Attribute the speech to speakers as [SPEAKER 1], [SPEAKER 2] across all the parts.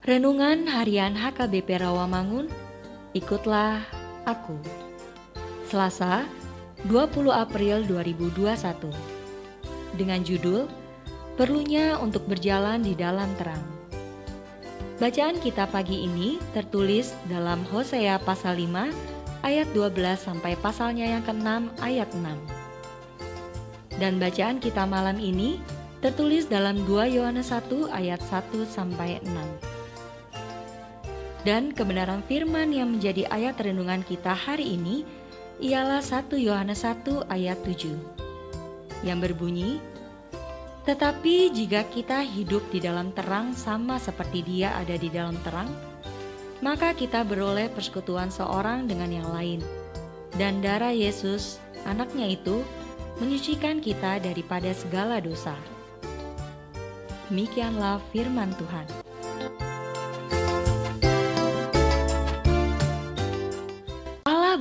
[SPEAKER 1] Renungan Harian HKBP Rawamangun, ikutlah aku. Selasa, 20 April 2021. Dengan judul Perlunya untuk berjalan di dalam terang. Bacaan kita pagi ini tertulis dalam Hosea pasal 5 ayat 12 sampai pasalnya yang ke-6 ayat 6. Dan bacaan kita malam ini tertulis dalam 2 Yohanes 1 ayat 1 sampai 6. Dan kebenaran firman yang menjadi ayat renungan kita hari ini ialah 1 Yohanes 1 ayat 7 yang berbunyi tetapi jika kita hidup di dalam terang sama seperti dia ada di dalam terang, maka kita beroleh persekutuan seorang dengan yang lain. Dan darah Yesus, anaknya itu, menyucikan kita daripada segala dosa. Demikianlah firman Tuhan.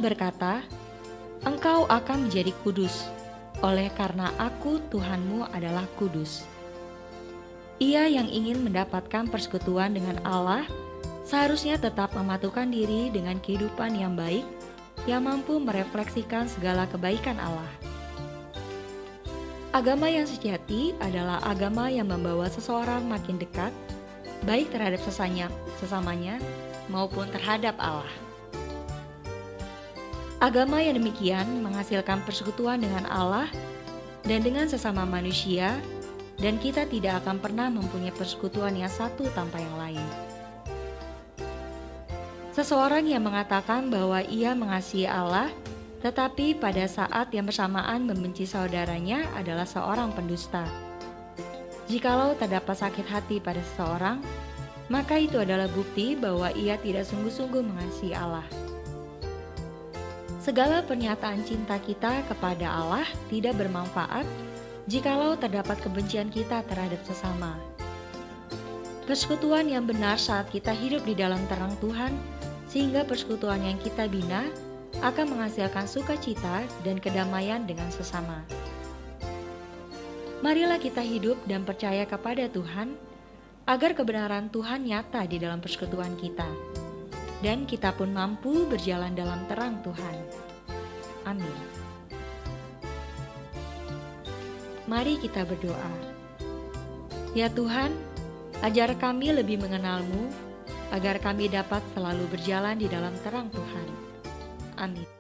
[SPEAKER 1] Berkata, Engkau akan menjadi kudus, oleh karena aku Tuhanmu adalah kudus. Ia yang ingin mendapatkan persekutuan dengan Allah seharusnya tetap mematukan diri dengan kehidupan yang baik yang mampu merefleksikan segala kebaikan Allah. Agama yang sejati adalah agama yang membawa seseorang makin dekat, baik terhadap sesanya, sesamanya maupun terhadap Allah. Agama yang demikian menghasilkan persekutuan dengan Allah dan dengan sesama manusia, dan kita tidak akan pernah mempunyai persekutuan yang satu tanpa yang lain. Seseorang yang mengatakan bahwa ia mengasihi Allah, tetapi pada saat yang bersamaan membenci saudaranya adalah seorang pendusta. Jikalau terdapat sakit hati pada seseorang, maka itu adalah bukti bahwa ia tidak sungguh-sungguh mengasihi Allah. Segala pernyataan cinta kita kepada Allah tidak bermanfaat jikalau terdapat kebencian kita terhadap sesama. Persekutuan yang benar saat kita hidup di dalam terang Tuhan, sehingga persekutuan yang kita bina akan menghasilkan sukacita dan kedamaian dengan sesama. Marilah kita hidup dan percaya kepada Tuhan, agar kebenaran Tuhan nyata di dalam persekutuan kita dan kita pun mampu berjalan dalam terang Tuhan. Amin. Mari kita berdoa. Ya Tuhan, ajar kami lebih mengenalmu, agar kami dapat selalu berjalan di dalam terang Tuhan. Amin.